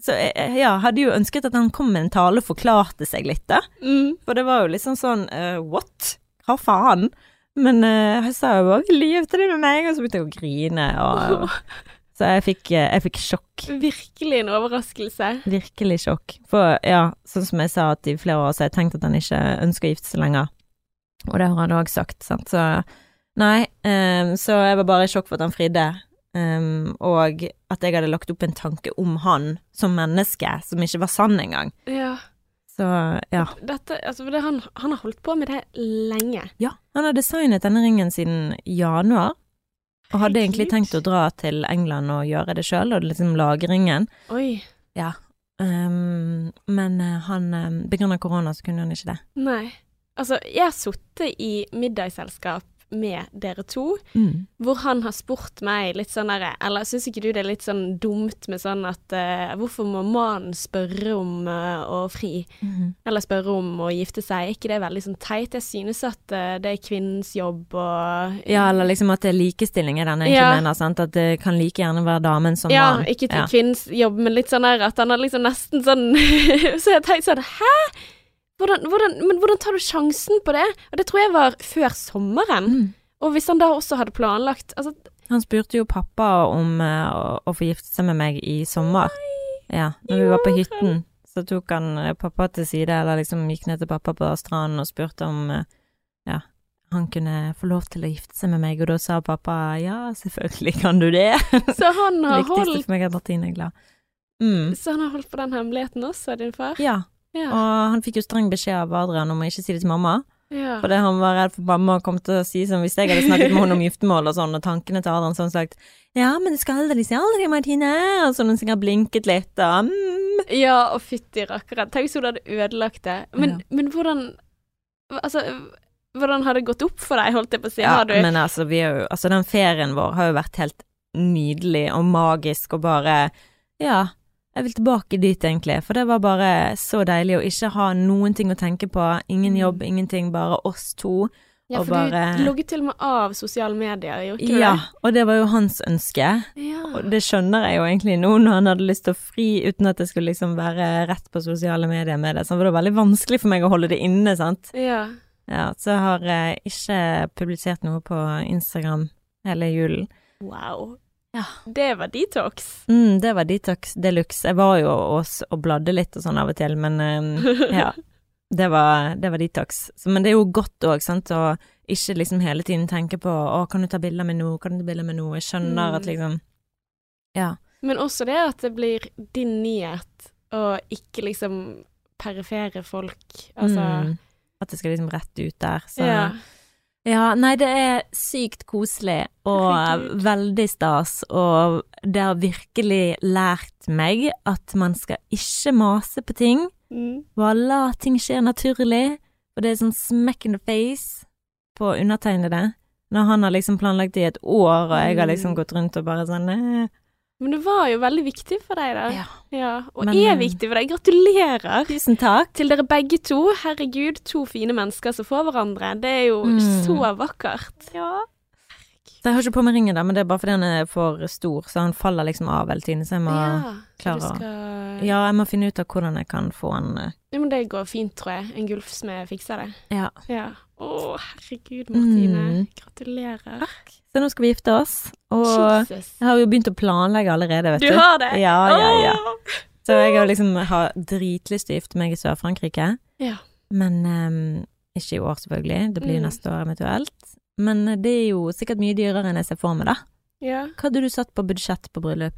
Speaker 2: så jeg ja, hadde jo ønsket at han kom med en tale og forklarte seg litt, da.
Speaker 1: Mm.
Speaker 2: For det var jo liksom sånn uh, what? Hva faen? Men uh, jeg sa jo bare 'vil du gifte deg med meg?' og så begynte jeg å grine, og Så jeg fikk, eh, jeg fikk sjokk.
Speaker 1: Virkelig en overraskelse.
Speaker 2: Virkelig sjokk. For ja, sånn som jeg sa at i flere år så har jeg tenkt at han ikke ønsker å gifte seg lenger. Og det har han òg sagt, sant. Så nei, um, så jeg var bare i sjokk for at han fridde. Um, og at jeg hadde lagt opp en tanke om han som menneske som ikke var sann engang.
Speaker 1: Ja.
Speaker 2: Så ja.
Speaker 1: Dette, altså, det, han, han har holdt på med det lenge.
Speaker 2: Ja, han har designet denne ringen siden januar, og hadde egentlig tenkt å dra til England og gjøre det sjøl, og liksom lage ringen.
Speaker 1: Oi.
Speaker 2: Ja. Um, men eh, han um, av korona, så kunne han ikke det.
Speaker 1: Nei. Altså, jeg har sittet i middagsselskap med dere to,
Speaker 2: Mm.
Speaker 1: hvor han har spurt meg litt sånn derre Eller syns ikke du det er litt sånn dumt med sånn at uh, Hvorfor må mannen spørre om uh, å fri?
Speaker 2: Mm.
Speaker 1: Eller spørre om å gifte seg? Er ikke det veldig sånn teit? Jeg synes at uh, det er kvinnens jobb og
Speaker 2: Ja, eller liksom at det er likestilling i den egentlig
Speaker 1: Ja.
Speaker 2: mener, sant. At det kan like gjerne være damen som
Speaker 1: Ja,
Speaker 2: mann.
Speaker 1: ikke til
Speaker 2: Ja.
Speaker 1: kvinnens jobb, men litt sånn der at han har liksom nesten sånn Så jeg tenkte sånn Hæ? Hvordan, hvordan, men hvordan tar du sjansen på det? Og det tror jeg var før sommeren.
Speaker 2: Mm.
Speaker 1: Og hvis han da også hadde planlagt Altså,
Speaker 2: Han spurte jo pappa om uh, å, få gifte seg med meg i sommer. Ja, når vi var på hytten, så tok han eh, pappa til side, eller liksom gikk ned til pappa på stranden og spurte om uh, ja, han kunne få lov til å gifte seg med meg, og da sa pappa ja, selvfølgelig kan du det.
Speaker 1: så han
Speaker 2: har
Speaker 1: har
Speaker 2: viktigste
Speaker 1: holdt
Speaker 2: for meg er at Martine er glad. Mm.
Speaker 1: Så han har holdt på den hemmeligheten også, din far?
Speaker 2: Ja,
Speaker 1: Ja.
Speaker 2: og han fikk jo streng beskjed av Adrian om å ikke si det til mamma.
Speaker 1: ja.
Speaker 2: Fordi han var redd for mamma kom til å si som Hvis jeg hadde snakket med henne om giftermål og sånn, og tankene til Adrian sånn sagt Ja, men det skal aldri si aldri, Martine. Og så hadde hun sikkert blinket litt og mm.
Speaker 1: Ja, og fytti rakkeren. Tenk hvis hun hadde ødelagt det. Men, men hvordan Altså, hvordan har det gått opp for deg, holdt jeg på å si?
Speaker 2: Ja,
Speaker 1: har du
Speaker 2: men altså, vi jo Altså, den ferien vår har jo vært helt nydelig og magisk og bare Ja. Jeg vil tilbake dit, egentlig, for det var bare så deilig å ikke ha noen ting å tenke på. Ingen
Speaker 1: Mm.
Speaker 2: jobb, ingenting, bare oss to.
Speaker 1: Ja, for
Speaker 2: bare-
Speaker 1: du logget til og med av sosiale medier, gjorde ikke du
Speaker 2: Ja, og det var jo hans ønske.
Speaker 1: Ja.
Speaker 2: Og det skjønner jeg jo egentlig nå, når han hadde lyst til å fri uten at det skulle liksom være rett på sosiale medier med det. Så det var veldig vanskelig for meg å holde det inne, sant.
Speaker 1: ja.
Speaker 2: Ja, så jeg har jeg ikke publisert noe på Instagram hele julen.
Speaker 1: Wow.
Speaker 2: Ja.
Speaker 1: Det var detox.
Speaker 2: Mm, det var detox de luxe. Jeg var jo også og bladde litt og sånn av og til, men eh, ja. Det var, det var detox. Så, men det er jo godt òg, sant, å ikke liksom hele tiden tenke på å, kan du ta bilder med noe, kan du ta bilder med noe. Jeg skjønner
Speaker 1: Mm.
Speaker 2: at liksom Ja.
Speaker 1: Men også det at det blir din nyhet, og ikke liksom perifere folk. Altså
Speaker 2: mm, at det skal liksom rett ut der. Så
Speaker 1: Ja.
Speaker 2: Ja, nei, det er sykt koselig og
Speaker 1: Herregud.
Speaker 2: veldig stas, og det har virkelig lært meg at man skal ikke mase på ting,
Speaker 1: Mm.
Speaker 2: bare la ting skje naturlig, og det er sånn smack in the face på undertegnede. Når han har liksom planlagt det i et år, og jeg har liksom
Speaker 1: Mm.
Speaker 2: gått rundt og bare sånn.
Speaker 1: Men det var jo veldig viktig for deg, da.
Speaker 2: Ja.
Speaker 1: Ja, Og
Speaker 2: Men,
Speaker 1: er
Speaker 2: eh,
Speaker 1: viktig for deg. Gratulerer
Speaker 2: Tusen takk.
Speaker 1: til dere begge to. Herregud, to fine mennesker som får hverandre. Det er jo
Speaker 2: Mm.
Speaker 1: så vakkert.
Speaker 2: Ja. Så jeg har ikke på meg ringen, da, men det er bare fordi han er for stor, så han faller liksom av hele tiden, så jeg må
Speaker 1: Ja,
Speaker 2: klare å-
Speaker 1: skal
Speaker 2: Ja, jeg må finne ut av hvordan jeg kan få han eh,
Speaker 1: Ja, men det går fint, tror jeg. En gulfsmed fikser det.
Speaker 2: Ja.
Speaker 1: Ja. Å, herregud, Martine.
Speaker 2: Mm.
Speaker 1: Gratulerer.
Speaker 2: Så nå skal vi gifte oss, og
Speaker 1: Jesus.
Speaker 2: jeg har jo begynt å planlegge allerede, vet
Speaker 1: Du
Speaker 2: du.
Speaker 1: har det?
Speaker 2: Ja, ja, ja. Så jeg har liksom har dritlyst til å gifte meg i Sør-Frankrike,
Speaker 1: Ja.
Speaker 2: men um, ikke i år selvfølgelig, det blir
Speaker 1: Mm.
Speaker 2: neste år eventuelt. Men det er jo sikkert mye dyrere enn jeg ser for meg, da.
Speaker 1: ja.
Speaker 2: Hva hadde du satt på budsjett på bryllup?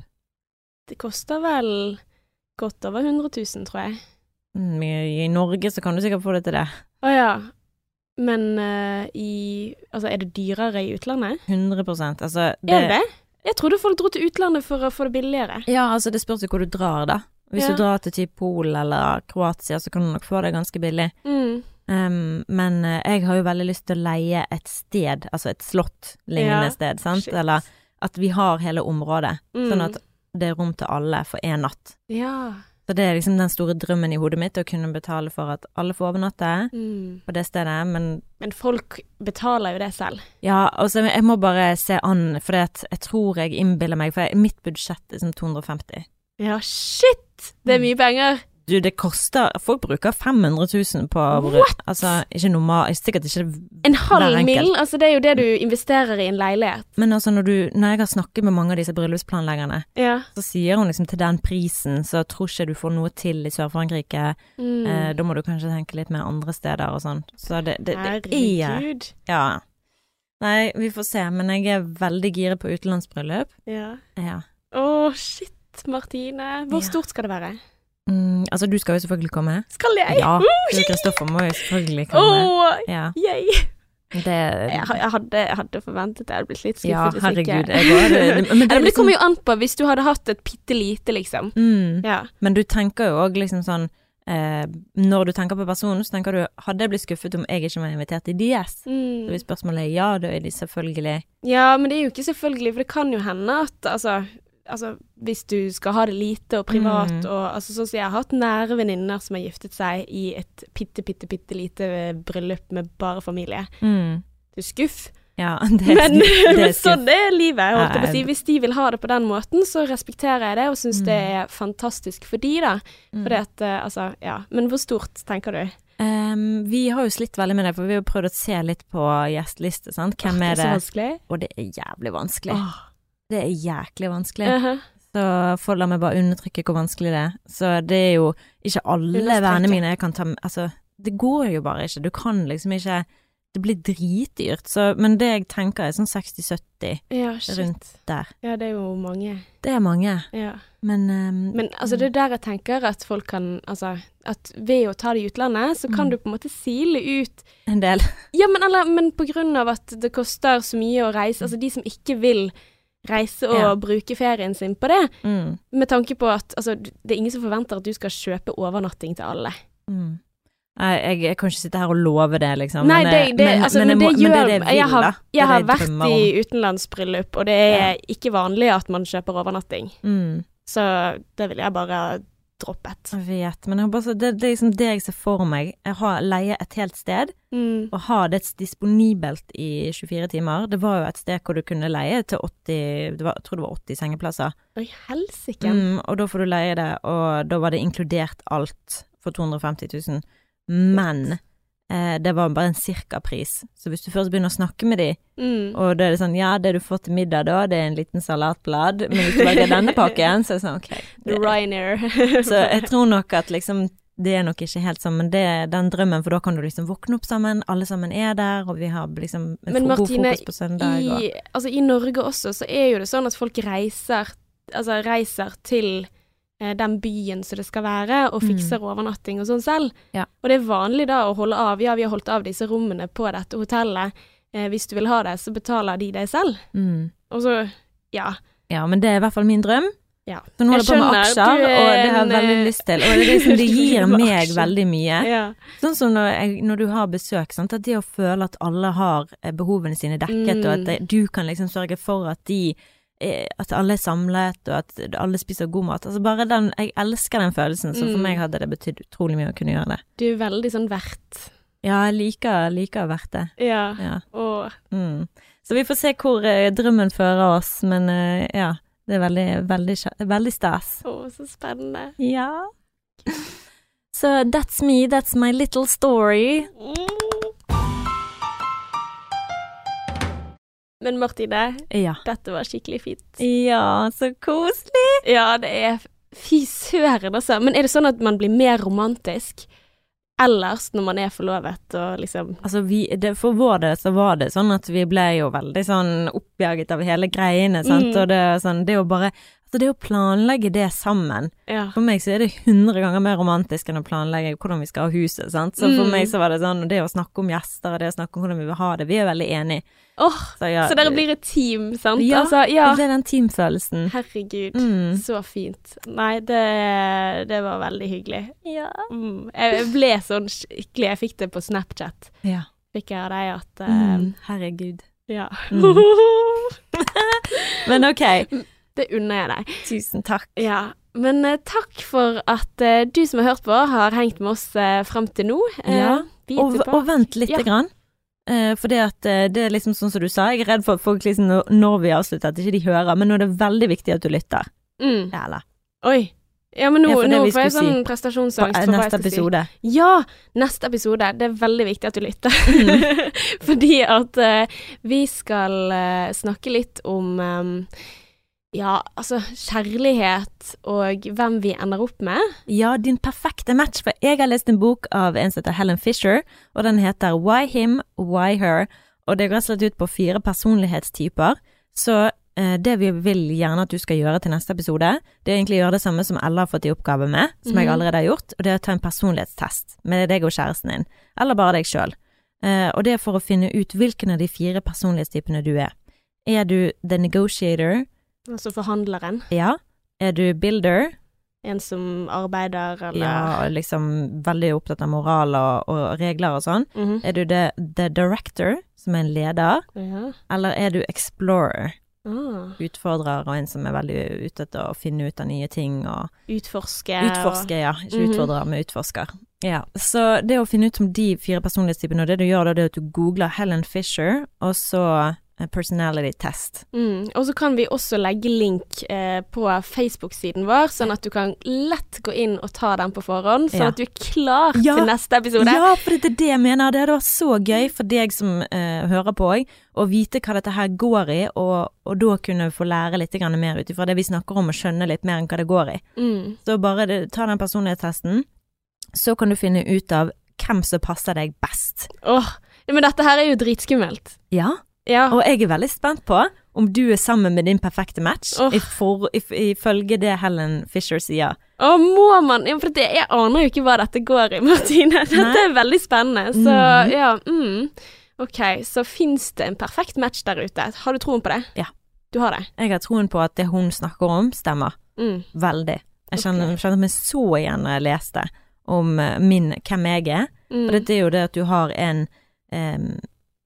Speaker 1: Det koster vel godt over 100 000, tror jeg.
Speaker 2: Mm, I, I Norge så kan du sikkert få det til det.
Speaker 1: Å ja. Men uh, i Altså, er det dyrere i utlandet?
Speaker 2: 100 Altså, det,
Speaker 1: Er det det? Jeg trodde folk dro til utlandet for å få det billigere.
Speaker 2: Ja, altså det spørs jo hvor du drar, da. Hvis
Speaker 1: Ja.
Speaker 2: du drar til typ Polen eller Kroatia, så kan du nok få det ganske billig.
Speaker 1: Mm.
Speaker 2: Um, men uh, jeg har jo veldig lyst til å leie et sted, altså et slott-lignende
Speaker 1: Ja,
Speaker 2: sted, sant?
Speaker 1: shit.
Speaker 2: Eller at vi har hele området.
Speaker 1: Mm.
Speaker 2: Sånn at det er rom til alle for én natt.
Speaker 1: Ja.
Speaker 2: Så det er liksom den store drømmen i hodet mitt, å kunne betale for at alle får overnatte
Speaker 1: Mm.
Speaker 2: på det stedet, men
Speaker 1: Men folk betaler jo det selv.
Speaker 2: ja, altså jeg må bare se an, for jeg tror jeg innbiller meg, for jeg, mitt budsjett er som 250.
Speaker 1: Ja, shit! Det er
Speaker 2: Mm.
Speaker 1: mye penger.
Speaker 2: Du, det koster Folk bruker 500 000 på
Speaker 1: What?
Speaker 2: Altså, ikke normal Sikkert ikke
Speaker 1: En halv
Speaker 2: mill.?
Speaker 1: mil, altså det er jo det du investerer i en leilighet.
Speaker 2: Men altså, når du Når jeg har snakket med mange av disse bryllupsplanleggerne,
Speaker 1: Ja.
Speaker 2: så sier hun liksom til den prisen, så tror ikke du får noe til i Sør-Frankrike.
Speaker 1: Mm.
Speaker 2: Eh, da må du kanskje tenke litt mer andre steder og sånn. Så det, det, det er
Speaker 1: Herregud.
Speaker 2: Ja. Nei, vi får se, men jeg er veldig giret på utenlandsbryllup.
Speaker 1: Ja.
Speaker 2: Ja.
Speaker 1: Å, shit, Martine. Hvor
Speaker 2: Ja.
Speaker 1: stort skal det være?
Speaker 2: Mm, altså, du skal jo selvfølgelig komme.
Speaker 1: Skal jeg?
Speaker 2: Ja,
Speaker 1: Uh,
Speaker 2: du. Kristoffer må jo selvfølgelig
Speaker 1: komme.
Speaker 2: komme. Ja.
Speaker 1: yay.
Speaker 2: Det
Speaker 1: Jeg, jeg, hadde, jeg hadde forventet det. Jeg hadde blitt litt skuffet
Speaker 2: Ja, herregud. Jeg går, det, men, det
Speaker 1: Eller
Speaker 2: er
Speaker 1: det kommer
Speaker 2: liksom,
Speaker 1: jo an på hvis du hadde hatt et bitte lite, liksom.
Speaker 2: mm,
Speaker 1: Ja.
Speaker 2: Men du tenker jo òg liksom sånn eh, Når du tenker på personen, så tenker du Hadde jeg blitt skuffet om jeg ikke var invitert i DS? Så
Speaker 1: Mm.
Speaker 2: hvis spørsmålet er ja, da er de selvfølgelig
Speaker 1: ja, men det er jo ikke selvfølgelig, for det kan jo hende at altså Altså, hvis du skal ha det lite og privat
Speaker 2: Mm.
Speaker 1: og altså Sånn som jeg har hatt nære venninner som har giftet seg i et bitte, bitte, bitte lite bryllup med bare familie.
Speaker 2: mm,
Speaker 1: Det er skuff,
Speaker 2: Ja, det er,
Speaker 1: men,
Speaker 2: skuff- det
Speaker 1: men
Speaker 2: er
Speaker 1: sånn er livet. Holdt jeg på å si. Hvis de vil ha det på den måten, så respekterer jeg det og syns
Speaker 2: Mm.
Speaker 1: det er fantastisk for de, da.
Speaker 2: Mm.
Speaker 1: Fordi at, eh, altså, ja. Men hvor stort, tenker du?
Speaker 2: Um, vi har jo slitt veldig med det, for vi har prøvd å se litt på gjesteliste, sant. Hvem er
Speaker 1: det
Speaker 2: det?
Speaker 1: er så vanskelig.
Speaker 2: Og det er jævlig vanskelig.
Speaker 1: Åh.
Speaker 2: Det er jæklig vanskelig.
Speaker 1: Uh-huh.
Speaker 2: Så folk la meg bare undertrykke hvor vanskelig det er. Så det er jo ikke alle vennene mine jeg kan ta med Altså, det går jo bare ikke. Du kan liksom ikke Det blir dritdyrt. Så, men det jeg tenker er sånn 60-70
Speaker 1: Ja,
Speaker 2: rundt der.
Speaker 1: Ja, det er jo mange.
Speaker 2: Det er mange.
Speaker 1: Ja.
Speaker 2: Men, um,
Speaker 1: Men altså, det er der jeg tenker at folk kan Altså, at ved å ta det i utlandet, så kan
Speaker 2: Mm.
Speaker 1: du på en måte sile ut
Speaker 2: en del
Speaker 1: Ja, men, eller, men på grunn av at det koster så mye å reise, altså de som ikke vil reise og
Speaker 2: Ja.
Speaker 1: bruke ferien sin på det,
Speaker 2: mm,
Speaker 1: med tanke på at altså, det er ingen som forventer at du skal kjøpe overnatting til alle.
Speaker 2: mm. Nei, jeg, jeg kan ikke sitte her og love det, liksom.
Speaker 1: Nei, det, det,
Speaker 2: men,
Speaker 1: altså,
Speaker 2: men,
Speaker 1: men det
Speaker 2: må- men det er det jeg
Speaker 1: Jeg
Speaker 2: vil, da.
Speaker 1: har,
Speaker 2: Det
Speaker 1: jeg har
Speaker 2: jeg
Speaker 1: vært i utenlandsbryllup, og det er ikke vanlig at man kjøper overnatting.
Speaker 2: Mm.
Speaker 1: Så det vil jeg bare droppet.
Speaker 2: Jeg vet, men jeg bare det, det er liksom det jeg ser for meg. Jeg har leie et helt sted,
Speaker 1: Mm.
Speaker 2: og ha det disponibelt i 24 timer. Det var jo et sted hvor du kunne leie til 80 det var, Jeg tror det var 80 sengeplasser.
Speaker 1: Oi, helsike.
Speaker 2: Mm, og da får du leie det, og da var det inkludert alt for 250 000. Men eh, det var bare en cirkapris. Så hvis du først begynner å snakke med de,
Speaker 1: Mm.
Speaker 2: og da er det sånn Ja, det du får til middag da, det er en liten salatblad, men hvis du velger denne pakken, så er det sånn ok. Det,
Speaker 1: Ryanair.
Speaker 2: så jeg tror nok at liksom det er nok ikke helt sånn, men det er den drømmen, for da kan du liksom våkne opp sammen, alle sammen er der, og vi har liksom en
Speaker 1: Men
Speaker 2: Martine, god fokus på søndag. Men
Speaker 1: I, altså, I Norge også så er jo det sånn at folk reiser, altså, reiser til eh, den byen som det skal være, og
Speaker 2: Mm.
Speaker 1: fikser overnatting og sånn selv.
Speaker 2: Ja.
Speaker 1: Og det er vanlig da å holde av. Ja, vi har holdt av disse rommene på dette hotellet. Eh, hvis du vil ha det, så betaler de det selv.
Speaker 2: mm.
Speaker 1: Og så, ja.
Speaker 2: Ja, men det er i hvert fall min drøm.
Speaker 1: Ja.
Speaker 2: Så nå holder jeg på med aksjer,
Speaker 1: er
Speaker 2: og det har jeg veldig
Speaker 1: eh,
Speaker 2: lyst til. Og det, liksom, det gir meg veldig mye.
Speaker 1: ja.
Speaker 2: Sånn som når, jeg, når du har besøk, sant? at det å føle at alle har eh, behovene sine dekket,
Speaker 1: Mm.
Speaker 2: og at du kan liksom sørge for at de eh, at alle er samlet, og at alle spiser god mat. Altså bare den Jeg elsker den følelsen, så for
Speaker 1: Mm.
Speaker 2: meg hadde det betydd utrolig mye å kunne gjøre det.
Speaker 1: Du er veldig sånn vert.
Speaker 2: Ja, jeg liker, liker vert det.
Speaker 1: Ja.
Speaker 2: Ja.
Speaker 1: Og
Speaker 2: Mm. Så vi får se hvor eh, drømmen fører oss, men eh, ja. Det er veldig, veldig, veldig stas.
Speaker 1: å, så spennende.
Speaker 2: Ja. Så that's me, that's my little story.
Speaker 1: Men Martine,
Speaker 2: Ja.
Speaker 1: dette var skikkelig fint.
Speaker 2: Ja, så koselig.
Speaker 1: Ja, det er Fy søren, altså. Men er det sånn at man blir mer romantisk ellers når man er forlovet og liksom
Speaker 2: Altså, vi, det, for vår del så var det sånn at vi ble jo veldig sånn oppjaget av hele greiene, sant,
Speaker 1: Mm.
Speaker 2: og det sånn, det å bare Altså, det å planlegge det sammen
Speaker 1: Ja.
Speaker 2: For meg så er det hundre ganger mer romantisk enn å planlegge hvordan vi skal ha huset, sant. Så for
Speaker 1: Mm.
Speaker 2: meg så var det sånn, det å snakke om gjester og det å snakke om hvordan vi vil ha det, vi er veldig enige.
Speaker 1: Åh,
Speaker 2: Så, ja,
Speaker 1: så dere blir et team, sant?
Speaker 2: Ja,
Speaker 1: altså, ja.
Speaker 2: Det er den teamfølelsen.
Speaker 1: Herregud,
Speaker 2: Mm.
Speaker 1: så fint. Nei, det, det var veldig hyggelig.
Speaker 2: Ja.
Speaker 1: Mm. Jeg ble sånn skikkelig Jeg fikk det på Snapchat.
Speaker 2: ja.
Speaker 1: Fikk jeg av deg at
Speaker 2: Mm. Herregud.
Speaker 1: Ja.
Speaker 2: Mm. Men ok,
Speaker 1: Det unner jeg deg.
Speaker 2: Tusen takk.
Speaker 1: Ja. Men eh, takk for at eh, du som har hørt på, har hengt med oss eh, frem til nå. Eh,
Speaker 2: Ja, Og, og vent lite
Speaker 1: Ja.
Speaker 2: grann. Eh, for det at eh, det er liksom sånn som du sa, jeg er redd for at folk liksom når- vi avslutter at ikke de hører, men nå er det veldig viktig at du lytter.
Speaker 1: Mm.
Speaker 2: Ja, eller?
Speaker 1: Oi. Ja, men nå,
Speaker 2: Ja,
Speaker 1: nå får jeg sånn
Speaker 2: si.
Speaker 1: prestasjonsangst.
Speaker 2: På,
Speaker 1: for
Speaker 2: neste
Speaker 1: episode. si. Ja, neste episode. Det er veldig viktig at du lytter. Fordi at eh, vi skal eh, snakke litt om eh, ja, altså kjærlighet og hvem vi ender opp med.
Speaker 2: Ja, din perfekte match, for jeg har lest en bok av en som heter Helen Fisher, og den heter Why Him, Why Her, og det går slett ut på fire personlighetstyper. Så eh, det vi vil gjerne at du skal gjøre til neste episode, det er egentlig å gjøre det samme som Ella har fått i oppgave med, som jeg
Speaker 1: Mhm.
Speaker 2: allerede har gjort, og det er å ta en personlighetstest med deg og kjæresten din, eller bare deg sjøl. Eh, og det er for å finne ut hvilken av de fire personlighetstypene du er. Er du the negotiator?
Speaker 1: Altså forhandleren.
Speaker 2: Ja. Er du builder?
Speaker 1: En som arbeider, eller
Speaker 2: Ja, liksom veldig opptatt av moral og, og regler og sånn.
Speaker 1: Mhm.
Speaker 2: Er du the, the director, som er en leder,
Speaker 1: ja.
Speaker 2: eller er du explorer,
Speaker 1: Ah.
Speaker 2: utfordrer og en som er veldig ute etter å finne ut av nye ting og
Speaker 1: Utforske.
Speaker 2: utforske, ja. Ikke
Speaker 1: Mhm.
Speaker 2: utfordrer, men utforsker. Ja, så det å finne ut om de fire personlighetstypene, og det du gjør da, det er at du googler Helen Fisher, og så personality test.
Speaker 1: Mm. og så kan vi også legge link eh, på Facebook-siden vår, sånn at du kan lett gå inn og ta den på forhånd, sånn
Speaker 2: Ja.
Speaker 1: at du er klar
Speaker 2: Ja.
Speaker 1: til neste episode.
Speaker 2: Ja, for det er det jeg mener. Det hadde vært så gøy for deg som eh, hører på òg, å vite hva dette her går i, og, og da kunne få lære litt mer ut ifra det vi snakker om, og skjønne litt mer enn hva det går i.
Speaker 1: Mm.
Speaker 2: Så bare det, ta den personlighetstesten, så kan du finne ut av hvem som passer deg best.
Speaker 1: Åh, men dette her er jo dritskummelt.
Speaker 2: Ja,
Speaker 1: Ja.
Speaker 2: og jeg er veldig spent på om du er sammen med din perfekte match, oh. for, if, ifølge det Helen Fisher sier.
Speaker 1: Å, må man ja, For det, jeg aner jo ikke hva dette går i, Martine. Dette
Speaker 2: Nei.
Speaker 1: er veldig spennende. Så
Speaker 2: mm.
Speaker 1: ja, mm. Ok, så fins det en perfekt match der ute. Har du troen på det?
Speaker 2: Ja.
Speaker 1: Du har det?
Speaker 2: Jeg har troen på at det hun snakker om, stemmer.
Speaker 1: Mm.
Speaker 2: Veldig. Jeg kjenner,
Speaker 1: okay.
Speaker 2: kjenner meg så igjen når jeg leste om eh, min, hvem jeg er.
Speaker 1: Mm.
Speaker 2: Og dette er jo det at du har en em,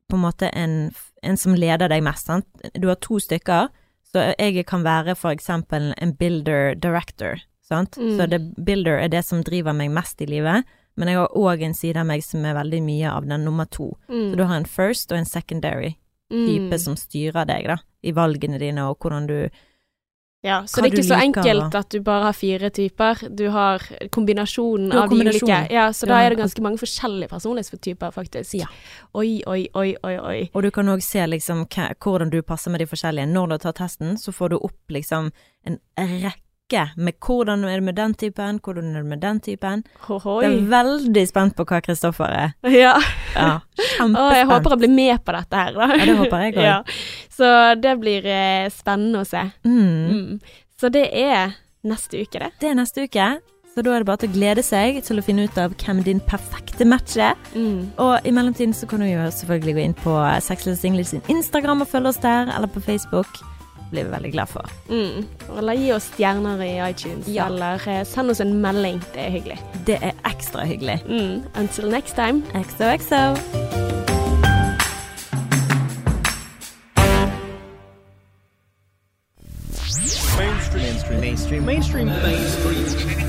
Speaker 2: På en måte en, en som leder deg mest, sant. Du har to stykker, så jeg kan være for eksempel en builder director, sant.
Speaker 1: Mm.
Speaker 2: Så det, builder er det som driver meg mest i livet, men jeg har òg en side av meg som er veldig mye av den nummer to.
Speaker 1: Mm.
Speaker 2: Så du har en first og en secondary type
Speaker 1: Mm.
Speaker 2: som styrer deg, da, i valgene dine og hvordan du
Speaker 1: Ja, så
Speaker 2: hva
Speaker 1: det er ikke så
Speaker 2: liker,
Speaker 1: enkelt
Speaker 2: da.
Speaker 1: at du bare har fire typer. Du har kombinasjonen
Speaker 2: Du har
Speaker 1: av de ulike. Ja, så da er det ganske mange forskjellige personlighetstyper, faktisk.
Speaker 2: Ja.
Speaker 1: Oi, oi, oi, oi, oi.
Speaker 2: Og du kan òg se liksom hvordan du passer med de forskjellige. Når du tatt testen, så får du opp liksom en rekke med hvordan er det med den typen, hvordan er det med den typen.
Speaker 1: Hohoi.
Speaker 2: Jeg er veldig spent på hva Kristoffer er.
Speaker 1: Ja.
Speaker 2: Ja, Kjempespent.
Speaker 1: Og jeg håper jeg blir med på dette her, da.
Speaker 2: Ja, det håper jeg òg.
Speaker 1: Ja. Så det blir eh, spennende å se.
Speaker 2: Mm.
Speaker 1: Mm. Så det er neste uke, det.
Speaker 2: Det er neste uke, så da er det bare til å glede seg til å finne ut av hvem din perfekte match er.
Speaker 1: Mm.
Speaker 2: Og i mellomtiden så kan du jo selvfølgelig gå inn på Sexless English sin Instagram og følge oss der, eller på Facebook. Blir vi veldig glad for.
Speaker 1: Mm. Eller gi oss stjerner i iTunes,
Speaker 2: Ja.
Speaker 1: eller eh, send oss en melding. Det er hyggelig.
Speaker 2: Det er ekstra hyggelig.
Speaker 1: Mm. Until next time.
Speaker 2: XOXO.
Speaker 3: Mainstream. Mainstream. Mainstream. Mainstream. Mainstream.